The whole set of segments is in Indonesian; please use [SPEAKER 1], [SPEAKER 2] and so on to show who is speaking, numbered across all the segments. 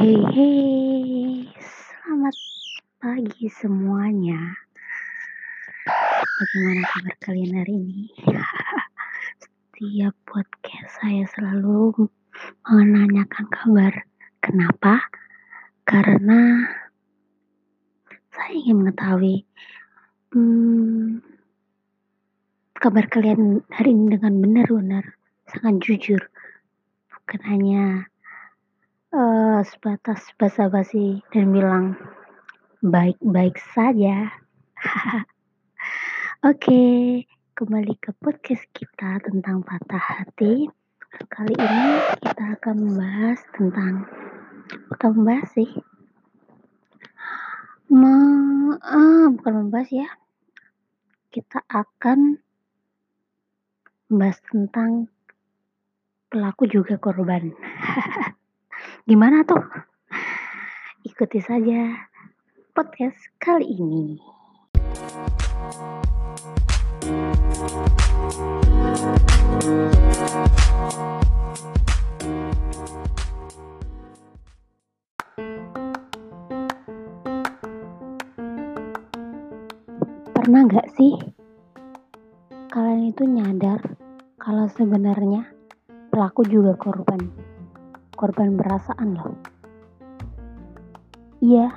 [SPEAKER 1] Hei, selamat pagi semuanya. Bagaimana kabar kalian hari ini? Setiap podcast saya selalu menanyakan kabar. Kenapa? Karena saya ingin mengetahui hmm, kabar kalian hari ini dengan benar-benar sangat jujur. Bukan hanya uh, sebatas basa-basi dan bilang baik-baik saja. Oke, kembali ke podcast kita tentang patah hati. Kali ini kita akan membahas tentang bukan membahas sih. Me, uh, bukan membahas ya. Kita akan membahas tentang pelaku juga korban. Gimana tuh? Ikuti saja podcast kali ini. Pernah nggak sih kalian itu nyadar kalau sebenarnya pelaku juga korban? Korban perasaan loh. Iya,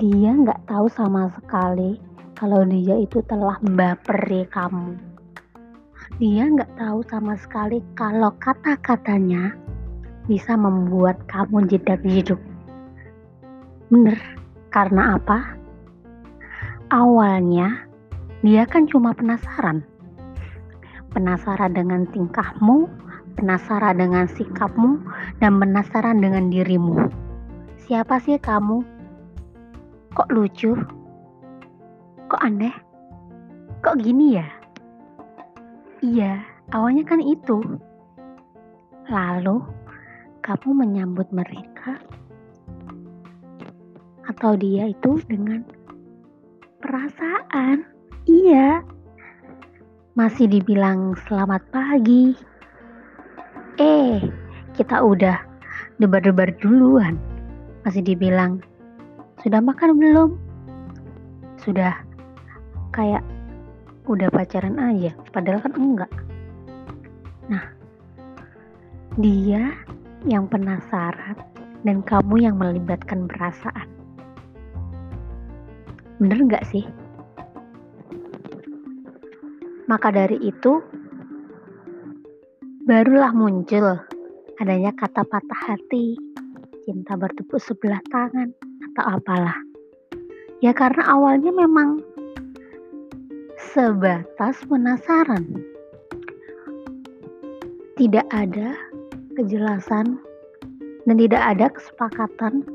[SPEAKER 1] dia nggak tahu sama sekali kalau dia itu telah membaperi kamu. Dia nggak tahu sama sekali kalau kata-katanya bisa membuat kamu jedak jeduk. Bener, karena apa? Awalnya dia kan cuma penasaran. Penasaran dengan tingkahmu, penasaran dengan sikapmu, dan penasaran dengan dirimu. Siapa sih kamu? Kok lucu? Kok aneh? Kok gini ya? Iya, awalnya kan itu. Lalu, kamu menyambut mereka atau dia itu dengan perasaan. Iya, masih dibilang selamat pagi, Eh, kita udah debar-debar duluan. Masih dibilang, sudah makan belum? Sudah kayak udah pacaran aja, padahal kan enggak. Nah, dia yang penasaran dan kamu yang melibatkan perasaan. Bener nggak sih? Maka dari itu, barulah muncul adanya kata patah hati, cinta bertepuk sebelah tangan, atau apalah. Ya karena awalnya memang sebatas penasaran. Tidak ada kejelasan dan tidak ada kesepakatan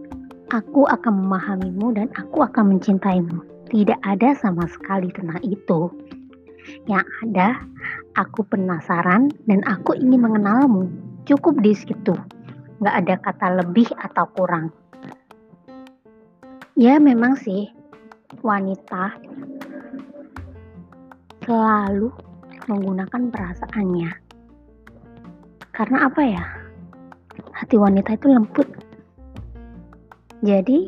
[SPEAKER 1] aku akan memahamimu dan aku akan mencintaimu. Tidak ada sama sekali tentang itu. Yang ada aku penasaran dan aku ingin mengenalmu. Cukup di situ. Nggak ada kata lebih atau kurang. Ya memang sih, wanita selalu menggunakan perasaannya. Karena apa ya? Hati wanita itu lembut. Jadi,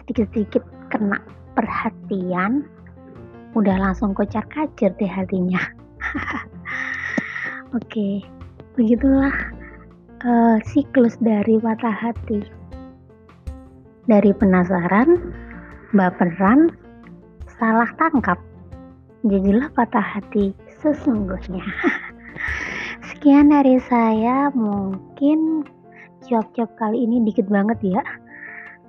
[SPEAKER 1] sedikit-sedikit kena perhatian, udah langsung kocar kacir deh hatinya. Oke, begitulah uh, siklus dari patah hati. Dari penasaran, baperan, salah tangkap. Jadilah patah hati sesungguhnya. Sekian dari saya, mungkin job-job kali ini dikit banget ya.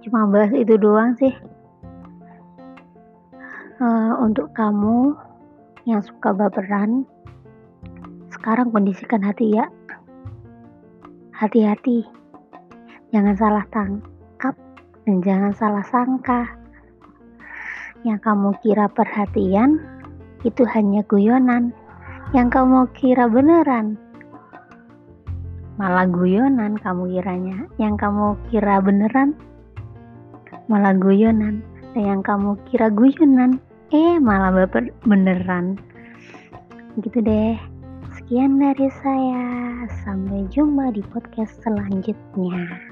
[SPEAKER 1] Cuma bahas itu doang sih. Untuk kamu yang suka baperan, sekarang kondisikan hati ya. Hati-hati, jangan salah tangkap dan jangan salah sangka. Yang kamu kira perhatian itu hanya guyonan. Yang kamu kira beneran malah guyonan kamu kiranya. Yang kamu kira beneran malah guyonan. Dan yang kamu kira guyonan eh malah baper beneran. Gitu deh. Sekian dari saya. Sampai jumpa di podcast selanjutnya